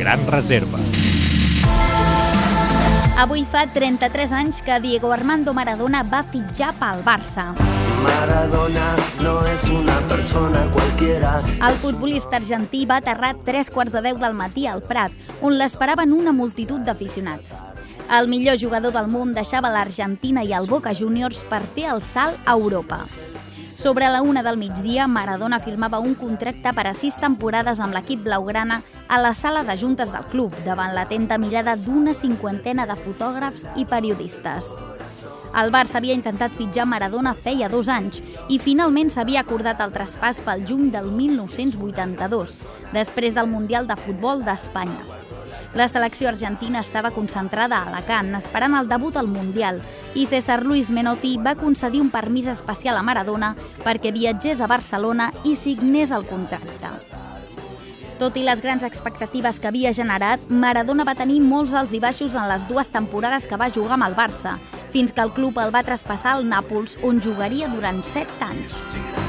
gran reserva. Avui fa 33 anys que Diego Armando Maradona va fitxar pel Barça. Maradona no és una persona qualquiera. El futbolista argentí va aterrar tres quarts de deu del matí al Prat, on l'esperaven una multitud d'aficionats. El millor jugador del món deixava l'Argentina i el Boca Juniors per fer el salt a Europa. Sobre la una del migdia, Maradona firmava un contracte per a sis temporades amb l'equip blaugrana a la sala de juntes del club, davant l'atenta mirada d'una cinquantena de fotògrafs i periodistes. El Barça havia intentat fitjar Maradona feia dos anys i finalment s'havia acordat el traspàs pel juny del 1982, després del Mundial de Futbol d'Espanya. La selecció argentina estava concentrada a Alacant, esperant el debut al Mundial, i César Luis Menotti va concedir un permís especial a Maradona perquè viatgés a Barcelona i signés el contracte. Tot i les grans expectatives que havia generat, Maradona va tenir molts alts i baixos en les dues temporades que va jugar amb el Barça, fins que el club el va traspassar al Nàpols, on jugaria durant 7 anys.